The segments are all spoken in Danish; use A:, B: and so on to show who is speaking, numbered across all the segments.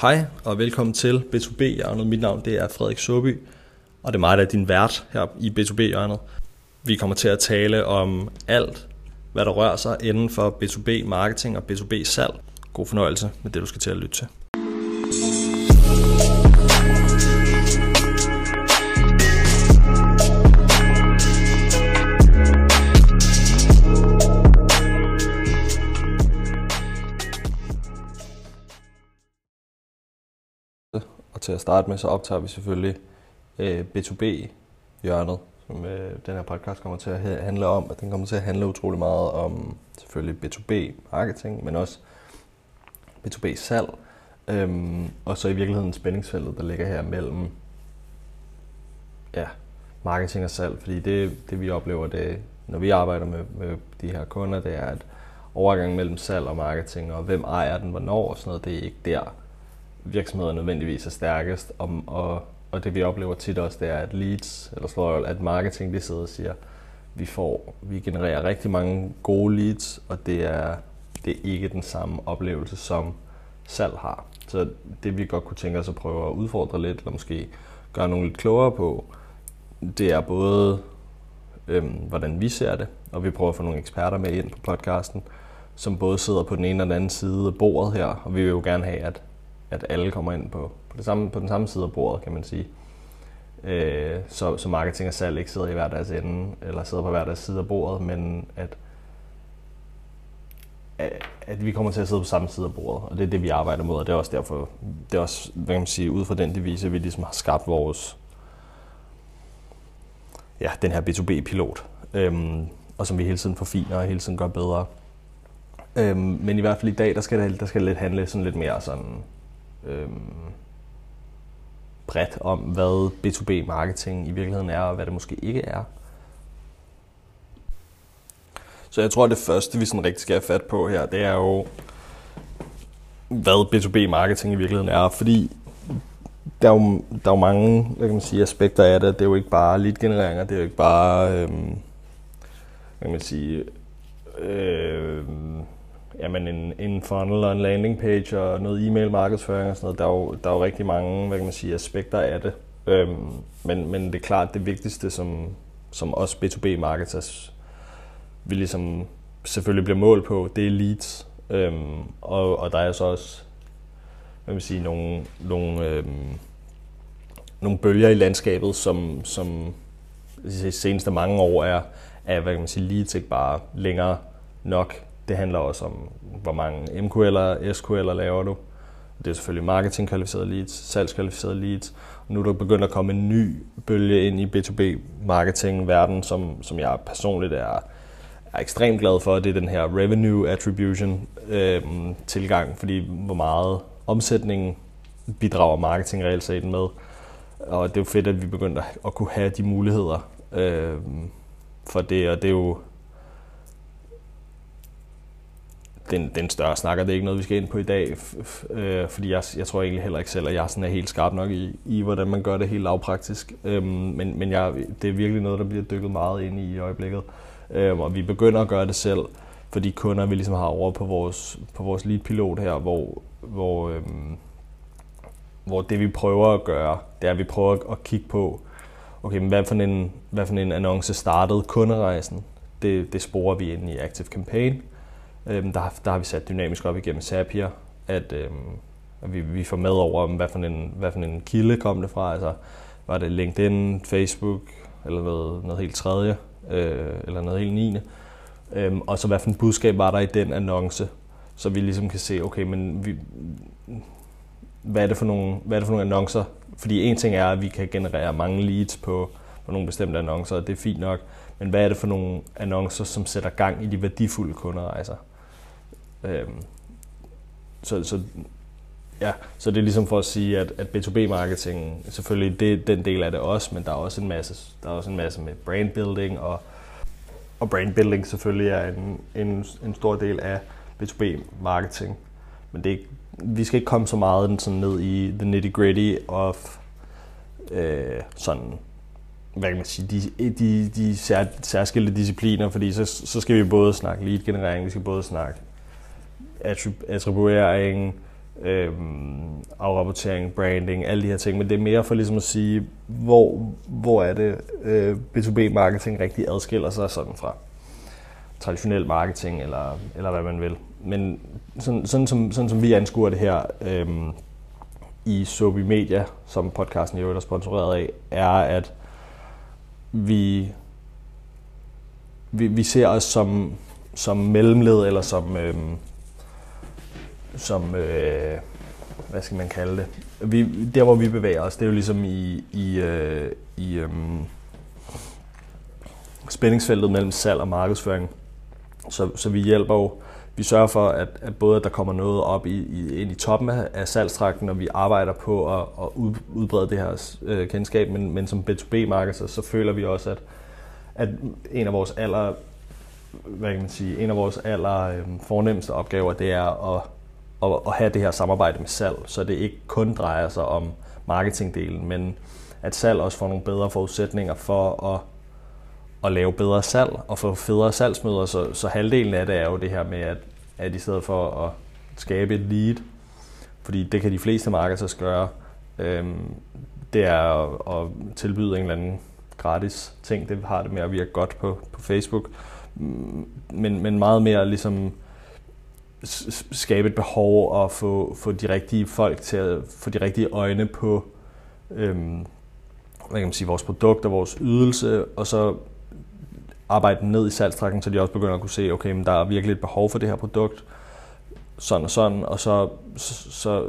A: Hej og velkommen til B2B-hjørnet. Mit navn det er Frederik Søby, og det er mig, der er din vært her i B2B-hjørnet. Vi kommer til at tale om alt, hvad der rører sig inden for B2B-marketing og B2B-salg. God fornøjelse med det, du skal til at lytte til. Og til at starte med, så optager vi selvfølgelig øh, B2B-hjørnet, som øh, den her podcast kommer til at handle om. Og den kommer til at handle utrolig meget om selvfølgelig B2B-marketing, men også B2B-salg. Øhm, og så i virkeligheden spændingsfeltet, der ligger her mellem ja, marketing og salg. Fordi det, det vi oplever, det, når vi arbejder med, med de her kunder, det er, at overgangen mellem salg og marketing, og hvem ejer den, hvornår og sådan noget, det er ikke der, virksomheder nødvendigvis er stærkest, om, og, og det vi oplever tit også, det er, at leads, eller slår, at marketing, de sidder og siger, vi får, vi genererer rigtig mange gode leads, og det er, det er ikke den samme oplevelse, som salg har. Så det vi godt kunne tænke os at prøve at udfordre lidt, eller måske gøre nogle lidt klogere på, det er både, øhm, hvordan vi ser det, og vi prøver at få nogle eksperter med ind på podcasten, som både sidder på den ene og den anden side af bordet her, og vi vil jo gerne have, at at alle kommer ind på, på, det samme, på den samme side af bordet, kan man sige. Øh, så, så marketing og salg ikke sidder i hver deres ende, eller sidder på hver deres side af bordet, men at, at, vi kommer til at sidde på samme side af bordet, og det er det, vi arbejder mod, og det er også derfor, det er også, hvad kan man sige, ud fra den devise, vi ligesom har skabt vores, ja, den her B2B-pilot, øhm, og som vi hele tiden forfiner og hele tiden gør bedre. Øhm, men i hvert fald i dag, der skal det, der skal det lidt handle sådan lidt mere sådan øhm, bredt om, hvad B2B-marketing i virkeligheden er, og hvad det måske ikke er. Så jeg tror, at det første, vi sådan rigtig skal have fat på her, det er jo, hvad B2B-marketing i virkeligheden er, fordi der er, jo, der er jo mange hvad kan man sige, aspekter af det. Det er jo ikke bare lead-genereringer, det er jo ikke bare, øhm, hvad kan man sige, Øh, jamen en, en funnel og en landing page og noget e-mail markedsføring og sådan noget. Der er jo, der er jo rigtig mange hvad kan man sige, aspekter af det. Øhm, men, men det er klart, det vigtigste, som, som os B2B marketers vi ligesom selvfølgelig bliver målt på, det er leads. Øhm, og, og der er så også hvad man sige, nogle, nogle, øhm, nogle bølger i landskabet, som, som de seneste mange år er, er hvad kan man sige, leads ikke bare længere nok det handler også om, hvor mange MQL'er, SQL'er laver du. Det er selvfølgelig marketing-kvalificerede leads, salgskvalificerede leads. Og nu er der begyndt at komme en ny bølge ind i B2B-marketing-verden, som, som jeg personligt er, er ekstremt glad for. Det er den her revenue attribution øh, tilgang, fordi hvor meget omsætningen bidrager marketing reelt set med. Og det er jo fedt, at vi begynder at kunne have de muligheder øh, for det, og det er jo den, den større snakker, det er ikke noget, vi skal ind på i dag, øh, fordi jeg, jeg tror egentlig heller ikke selv, at jeg sådan er helt skarp nok i, i hvordan man gør det helt lavpraktisk. Øh, men men jeg, det er virkelig noget, der bliver dykket meget ind i i øjeblikket. Øh, og vi begynder at gøre det selv for de kunder, vi ligesom har over på vores, på vores lead-pilot her, hvor, hvor, øh, hvor det vi prøver at gøre, det er, at vi prøver at kigge på, okay, men hvad for en, hvad for en annonce startede kunderejsen? Det, det sporer vi ind i Active Campaign Øhm, der, der har vi sat dynamisk op igennem Zapier, at, øhm, at vi, vi får med over, hvad for, en, hvad for en kilde kom det fra. Altså, var det LinkedIn, Facebook eller noget, noget helt tredje, øh, eller noget helt niende. Øhm, og så hvad for en budskab var der i den annonce, så vi ligesom kan se, okay, men vi, hvad er det for nogle, hvad er det for nogle annoncer? Fordi en ting er, at vi kan generere mange leads på, på nogle bestemte annoncer, og det er fint nok. Men hvad er det for nogle annoncer, som sætter gang i de værdifulde kunderejser? Altså? Øhm, så, så, ja, så det er ligesom for at sige, at, at B2B-marketing, selvfølgelig det den del af det også, men der er også en masse, der er også en masse med brand building, og, og brand building selvfølgelig er en, en, en stor del af B2B-marketing. Men det er, vi skal ikke komme så meget sådan ned i the nitty-gritty of øh, sådan hvad kan man sige, de, de, de sær, særskilte discipliner, fordi så, så skal vi både snakke lead-generering, vi skal både snakke attribuering, øh, afrapportering, branding, alle de her ting, men det er mere for ligesom at sige, hvor, hvor er det øh, B2B-marketing rigtig adskiller sig sådan fra traditionel marketing, eller, eller hvad man vil. Men sådan, sådan, som, sådan som vi anskuer det her øh, i Sobi Media, som podcasten i øvrigt er sponsoreret af, er, at vi, vi, vi ser os som, som mellemled, eller som, øh, som øh, hvad skal man kalde det? Vi, der hvor vi bevæger os, det er jo ligesom i, i, øh, i øh, spændingsfeltet mellem salg og markedsføring. Så, så vi hjælper jo, vi sørger for, at, at både at der kommer noget op i, i, ind i toppen af, af salgstrakten, og vi arbejder på at, at udbrede det her øh, kendskab, men, men som B2B-marked, så, så føler vi også, at, at en af vores aller, hvad kan man sige, en af vores aller øh, fornemmeste opgaver, det er at at, at have det her samarbejde med salg, så det ikke kun drejer sig om marketingdelen, men at salg også får nogle bedre forudsætninger for at, at lave bedre salg og få federe salgsmøder. Så, så halvdelen af det er jo det her med, at, at i stedet for at skabe et lead, fordi det kan de fleste marketers gøre, øhm, det er at, at tilbyde en eller anden gratis ting. Det har det med at virke godt på, på Facebook. Mm, men, men meget mere ligesom skabe et behov og få, få de rigtige folk til at få de rigtige øjne på øhm, hvad kan man sige, vores produkt og vores ydelse, og så arbejde ned i salgstrækken, så de også begynder at kunne se, okay, men der er virkelig et behov for det her produkt, sådan og sådan, og så, så, så,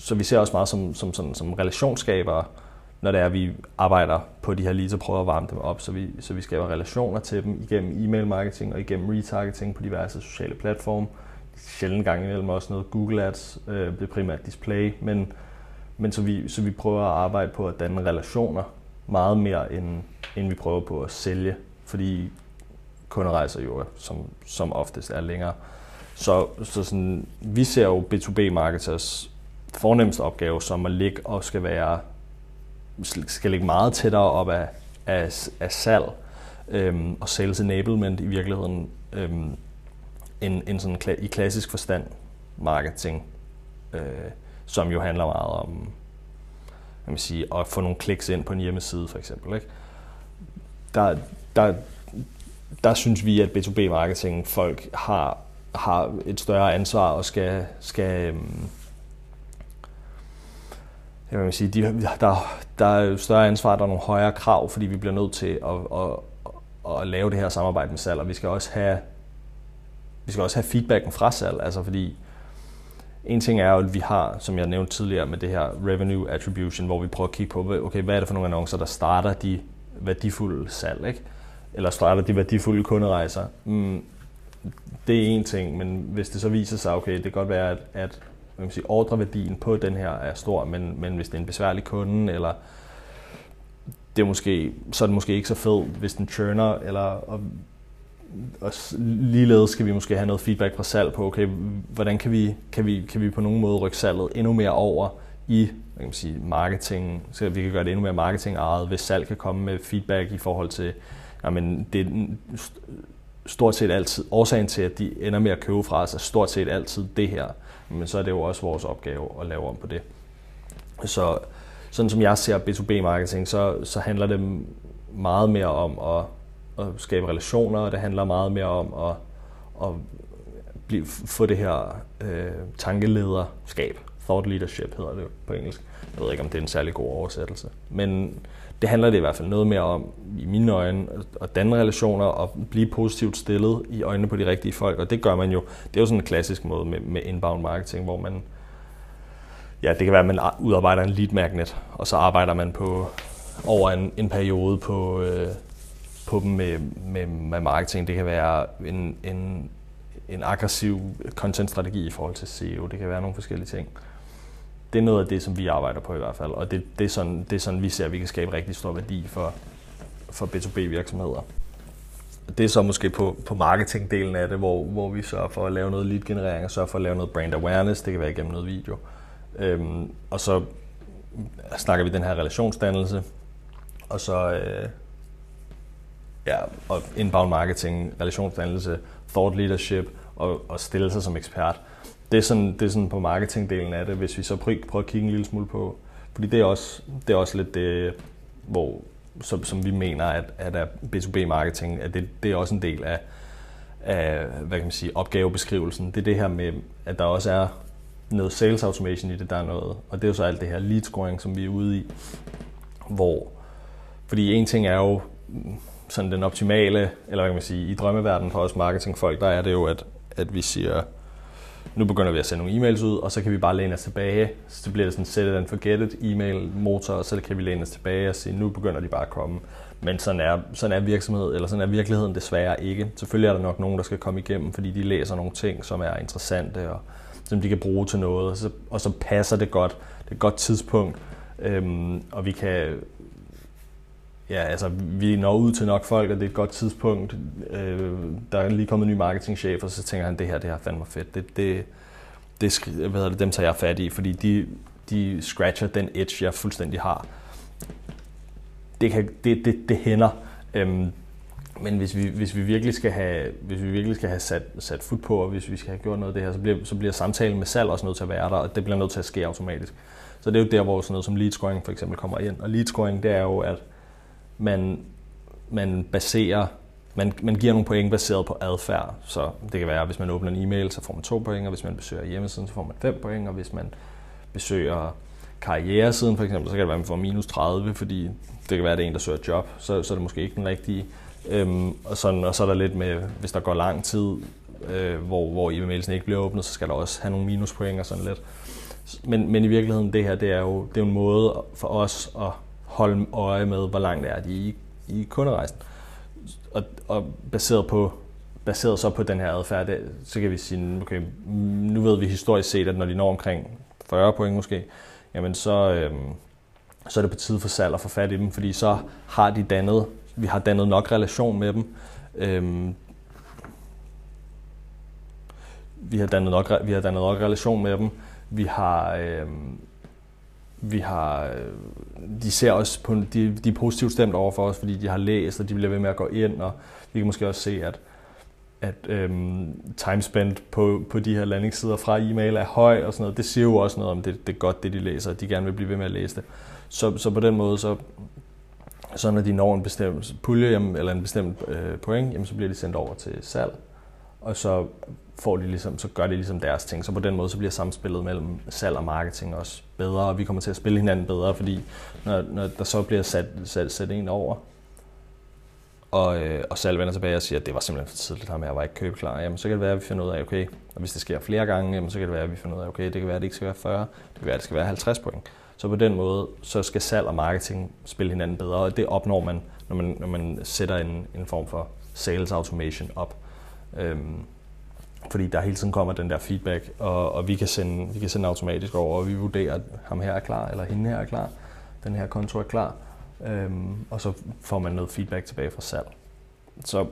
A: så vi ser også meget som, som, sådan, som relationsskabere, når det er, at vi arbejder på de her leads og prøver at varme dem op, så vi, så vi skaber relationer til dem igennem e-mail marketing og igennem retargeting på diverse sociale platforme, sjældent gang imellem også noget Google Ads, øh, det er primært display, men, men så, vi, så vi prøver at arbejde på at danne relationer meget mere, end, end vi prøver på at sælge, fordi kunderejser jo som, som oftest er længere. Så, så sådan, vi ser jo B2B-marketers fornemmeste opgave som at ligge og skal være skal ligge meget tættere op af, af, af salg øhm, og sales enablement i virkeligheden. Øhm, en, en sådan kla- i klassisk forstand marketing, øh, som jo handler meget om jeg vil sige, at få nogle kliks ind på en hjemmeside for eksempel. Ikke? Der, der, der synes vi, at B2B-marketing folk har, har et større ansvar og skal, skal øhm, jeg vil sige, de, der, der er større ansvar, der er nogle højere krav, fordi vi bliver nødt til at, at, at, at lave det her samarbejde med salg, og vi skal også have vi skal også have feedbacken fra salg, altså fordi en ting er jo, at vi har, som jeg nævnte tidligere, med det her revenue attribution, hvor vi prøver at kigge på, okay, hvad er det for nogle annoncer, der starter de værdifulde salg, ikke? eller starter de værdifulde kunderejser. Mm, det er en ting, men hvis det så viser sig, okay, det kan godt være, at, at man kan sige, ordreværdien på den her er stor, men, men hvis det er en besværlig kunde, eller det er måske, så er det måske ikke så fedt, hvis den churner, eller og og ligeledes skal vi måske have noget feedback fra salg på, okay, hvordan kan vi, kan vi, kan vi på nogen måde rykke salget endnu mere over i hvad kan man sige, marketing, så vi kan gøre det endnu mere marketing ejet, hvis salg kan komme med feedback i forhold til, jamen det er stort set altid, årsagen til, at de ender med at købe fra os, er stort set altid det her, men så er det jo også vores opgave at lave om på det. Så sådan som jeg ser B2B-marketing, så, så handler det meget mere om at at skabe relationer, og det handler meget mere om at, at blive, få det her øh, tankelederskab. Thought leadership hedder det på engelsk. Jeg ved ikke, om det er en særlig god oversættelse. Men det handler det i hvert fald noget mere om, i mine øjne, at danne relationer og blive positivt stillet i øjnene på de rigtige folk. Og det gør man jo. Det er jo sådan en klassisk måde med, med inbound marketing, hvor man ja, det kan være, at man udarbejder en lead magnet, og så arbejder man på over en, en periode på, øh, på dem med, med, med marketing. Det kan være en, en, en aggressiv content-strategi i forhold til SEO. Det kan være nogle forskellige ting. Det er noget af det, som vi arbejder på i hvert fald, og det, det, er, sådan, det er sådan, vi ser, at vi kan skabe rigtig stor værdi for, for B2B-virksomheder. Det er så måske på, på marketingdelen af det, hvor, hvor vi sørger for at lave noget lead-generering og sørger for at lave noget brand awareness. Det kan være igennem noget video. Øhm, og så snakker vi den her relationsdannelse, og så, øh, ja, og inbound marketing, relationsdannelse, thought leadership og, og stille sig som ekspert. det, er sådan, det er sådan på marketingdelen af det, hvis vi så prøver, prøver at kigge en lille smule på, fordi det er også, det er også lidt det, hvor, som, som vi mener, at, at er B2B-marketing, at det, det er også en del af, af hvad kan man sige, opgavebeskrivelsen. Det er det her med, at der også er noget sales automation i det, der er noget, og det er jo så alt det her lead scoring, som vi er ude i, hvor, fordi en ting er jo sådan den optimale, eller hvad kan man sige, i drømmeverdenen for os marketingfolk, der er det jo, at, at vi siger, nu begynder vi at sende nogle e-mails ud, og så kan vi bare læne os tilbage. Så det bliver sådan set and forget it e-mail motor, og så kan vi læne os tilbage og sige, nu begynder de bare at komme. Men sådan er, sådan er virksomhed, eller sådan er virkeligheden desværre ikke. Selvfølgelig er der nok nogen, der skal komme igennem, fordi de læser nogle ting, som er interessante, og som de kan bruge til noget, og så, og så passer det godt. Det er et godt tidspunkt, øhm, og vi kan, ja, altså, vi når ud til nok folk, og det er et godt tidspunkt. Øh, der er lige kommet en ny marketingchef, og så tænker han, det her, det her fandme fedt. Det, det, det, hvad hedder det, dem tager jeg fat i, fordi de, de scratcher den edge, jeg fuldstændig har. Det, kan, det, det, det hænder. Øhm, men hvis vi, hvis vi virkelig skal have, hvis vi virkelig skal have sat, sat fod på, og hvis vi skal have gjort noget af det her, så bliver, så bliver samtalen med salg også nødt til at være der, og det bliver nødt til at ske automatisk. Så det er jo der, hvor sådan noget som lead scoring for eksempel kommer ind. Og lead scoring, det er jo, at man, man baserer, man, man giver nogle point baseret på adfærd. Så det kan være, at hvis man åbner en e-mail, så får man to point, og hvis man besøger hjemmesiden, så får man fem point, og hvis man besøger karrieresiden for eksempel, så kan det være, at man får minus 30, fordi det kan være, at det er en, der søger job, så, så er det måske ikke den rigtige. Øhm, og, sådan, og så er der lidt med, hvis der går lang tid, øh, hvor, hvor e-mailsen ikke bliver åbnet, så skal der også have nogle minuspoint og sådan lidt. Men, men i virkeligheden, det her, det er jo det er en måde for os at holde øje med, hvor langt er de i, i kunderejsen. Og, og baseret på baseret så på den her adfærd, det, så kan vi sige, okay, nu ved vi historisk set, at når de når omkring 40 point måske, jamen så, øhm, så er det på tide for salg at få fat i dem, fordi så har de dannet, vi har dannet nok relation med dem. Øhm, vi har dannet nok, vi har dannet nok relation med dem. Vi har, øhm, vi har, øh, de ser også på, de, de er positivt stemt over for os, fordi de har læst, og de bliver ved med at gå ind, og vi kan måske også se, at, at øhm, timespent på, på de her landingssider fra e-mail er høj og sådan noget. Det siger jo også noget om, det, det er godt, det de læser, og de gerne vil blive ved med at læse det. Så, så på den måde, så, så når de når en bestemt pulje jamen, eller en bestemt øh, point, jamen, så bliver de sendt over til salg, og så får de ligesom, så gør de ligesom deres ting. Så på den måde så bliver samspillet mellem salg og marketing også bedre, og vi kommer til at spille hinanden bedre, fordi når, når der så bliver sat, sat, sat en over, og, øh, og salg vender tilbage og siger, at det var simpelthen for tidligt ham, jeg var ikke købeklar, jamen så kan det være, at vi finder ud af, okay, og hvis det sker flere gange, jamen, så kan det være, at vi finder ud af, okay, det kan være, at det ikke skal være 40, det kan være, at det skal være 50 point. Så på den måde, så skal salg og marketing spille hinanden bedre, og det opnår man, når man, når man sætter en, en form for sales automation op. Øhm, fordi der hele tiden kommer den der feedback, og, og vi, kan sende, vi kan sende automatisk over, og vi vurderer, at ham her er klar, eller hende her er klar, den her konto er klar, øhm, og så får man noget feedback tilbage fra salg. Så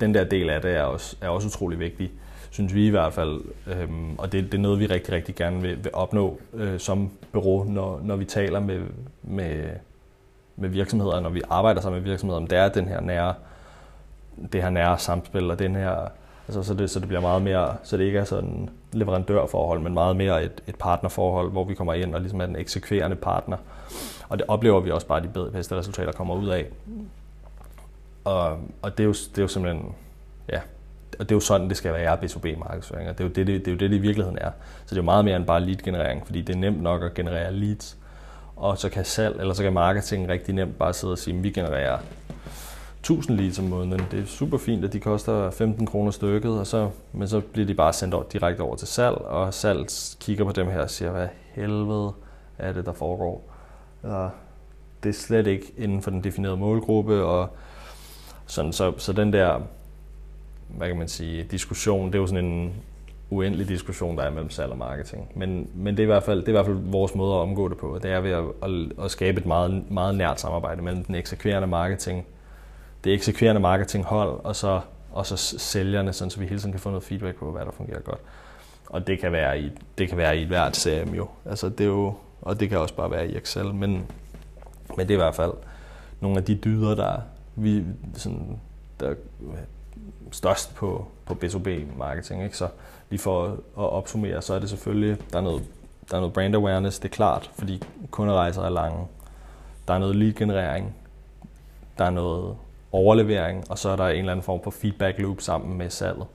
A: den der del af det er også, er også utrolig vigtig, synes vi i hvert fald, øhm, og det, det er noget, vi rigtig, rigtig gerne vil, vil opnå øh, som bureau, når, når vi taler med, med, med virksomheder, når vi arbejder sammen med virksomheder, om det er den her nære, det her nære samspil, og den her Altså, så, det, så det bliver meget mere, så det ikke er sådan leverandørforhold, men meget mere et, et partnerforhold, hvor vi kommer ind og ligesom er den eksekverende partner. Og det oplever vi også bare de bedste resultater kommer ud af. Og, og det, er jo, det er jo simpelthen, ja, og det er jo sådan, det skal være B2B-markedsføring, og det er, jo det, det, det er jo det, det i virkeligheden er. Så det er jo meget mere end bare lead-generering, fordi det er nemt nok at generere leads, og så kan salg, eller så kan marketing rigtig nemt bare sidde og sige, at vi genererer 1000 leads om måneden. Det er super fint, at de koster 15 kroner stykket, og så, men så bliver de bare sendt over, direkte over til salg, og salg kigger på dem her og siger, hvad helvede er det, der foregår. Og det er slet ikke inden for den definerede målgruppe, og sådan, så, så den der, hvad kan man sige, diskussion, det er jo sådan en uendelig diskussion, der er mellem salg og marketing. Men, men det, er i hvert fald, det er i hvert fald vores måde at omgå det på. Det er ved at, at, at skabe et meget, meget nært samarbejde mellem den eksekverende marketing, det eksekverende marketinghold, og så, og så sælgerne, sådan, så vi hele tiden kan få noget feedback på, hvad der fungerer godt. Og det kan være i, det kan være i hvert CRM jo. Altså, det er jo. Og det kan også bare være i Excel, men, men det er i hvert fald nogle af de dyder, der, vi, sådan, der størst på, på B2B-marketing. Ikke? Så lige for at, at opsummere, så er det selvfølgelig, der er, noget, der er noget brand awareness, det er klart, fordi kunderejser er lange. Der er noget lead-generering, der er noget overlevering, og så er der en eller anden form for feedback loop sammen med salget,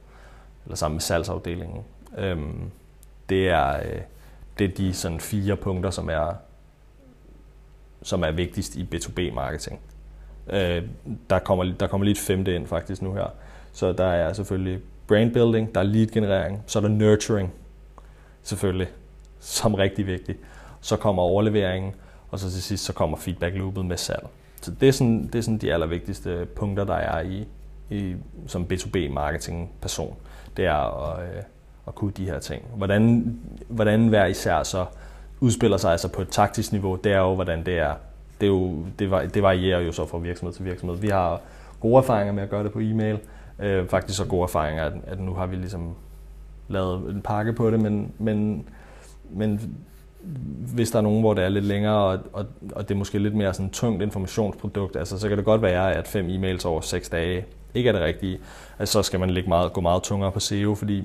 A: eller sammen med salgsafdelingen. Øhm, det, er, øh, det er de sådan fire punkter, som er, som er vigtigst i B2B-marketing. Øh, der, kommer, der kommer lige et femte ind faktisk nu her. Så der er selvfølgelig brand building, der er lead generering, så er der nurturing selvfølgelig, som rigtig vigtigt. Så kommer overleveringen, og så til sidst så kommer feedback loopet med salg. Så det er sådan, det er sådan de allervigtigste punkter, der er i, i som B2B marketing person. Det er at, øh, at kunne de her ting. Hvordan, hvordan hver især så udspiller sig altså på et taktisk niveau, det er jo, hvordan det er. Det, er jo, det, det varierer jo så fra virksomhed til virksomhed. Vi har gode erfaringer med at gøre det på e-mail. Øh, faktisk så gode erfaringer, at, at nu har vi ligesom lavet en pakke på det, men, men, men hvis der er nogen, hvor det er lidt længere, og, og, og det er måske lidt mere sådan tungt informationsprodukt, altså, så kan det godt være, at fem e-mails over seks dage ikke er det rigtige. Altså, så skal man ligge meget, gå meget tungere på SEO, fordi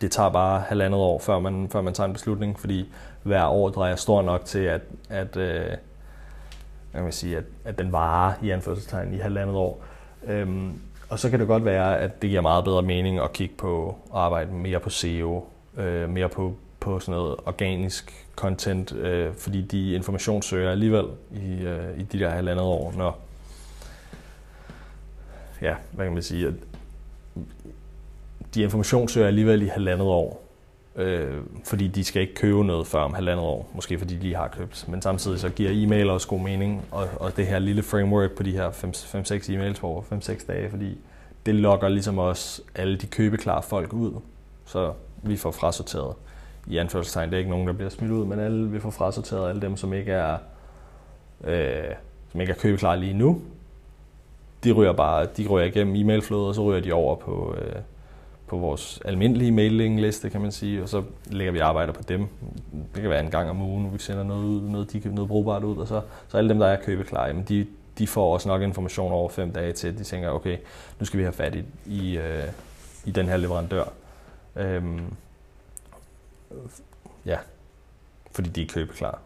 A: det tager bare halvandet år, før man, før man tager en beslutning, fordi hver år jeg stor nok til, at, at, øh, jeg vil sige, at, at den varer i anførselstegn i halvandet år. Øhm, og så kan det godt være, at det giver meget bedre mening at kigge på at arbejde mere på SEO, øh, mere på, på sådan noget organisk content, øh, fordi de informationssøger alligevel i, øh, i de der halvandet år, når ja, hvad kan man sige, at de informationssøger alligevel i halvandet år, øh, fordi de skal ikke købe noget før om halvandet år, måske fordi de lige har købt. Men samtidig så giver e-mail også god mening, og, og det her lille framework på de her 5-6 e-mails på 5-6 dage, fordi det lokker ligesom også alle de købeklare folk ud, så vi får frasorteret i anførselstegn. Det er ikke nogen, der bliver smidt ud, men alle, vi får frasorteret alle dem, som ikke er, øh, som ikke er købeklar lige nu. De ryger bare de ryger igennem e-mailflowet, og så ryger de over på, øh, på vores almindelige mailingliste, kan man sige, og så lægger vi arbejder på dem. Det kan være en gang om ugen, vi sender noget, ud, noget, de, noget brugbart ud, og så, så alle dem, der er købeklar, jamen de, de får også nok information over fem dage til, at de tænker, okay, nu skal vi have fat i, i, øh, i den her leverandør. Øhm, ja, fordi de er købeklar.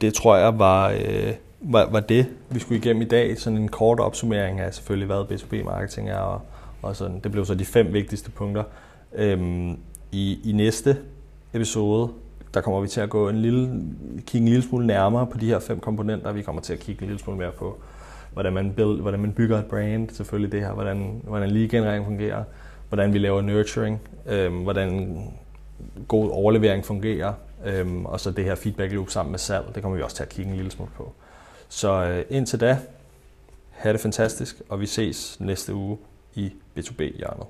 A: Det tror jeg var, øh, var, var det, vi skulle igennem i dag. Sådan en kort opsummering af selvfølgelig, hvad B2B-marketing er, og, og sådan. det blev så de fem vigtigste punkter. Øhm, i, I næste episode, der kommer vi til at gå en lille, kigge en lille smule nærmere på de her fem komponenter. Vi kommer til at kigge en lille smule mere på, hvordan man, build, hvordan man bygger et brand, selvfølgelig det her, hvordan, hvordan lead-generering fungerer, hvordan vi laver nurturing, øhm, hvordan god overlevering fungerer, øhm, og så det her feedback loop sammen med salg, det kommer vi også til at kigge en lille smule på. Så øh, indtil da, have det fantastisk, og vi ses næste uge i B2B-hjørnet.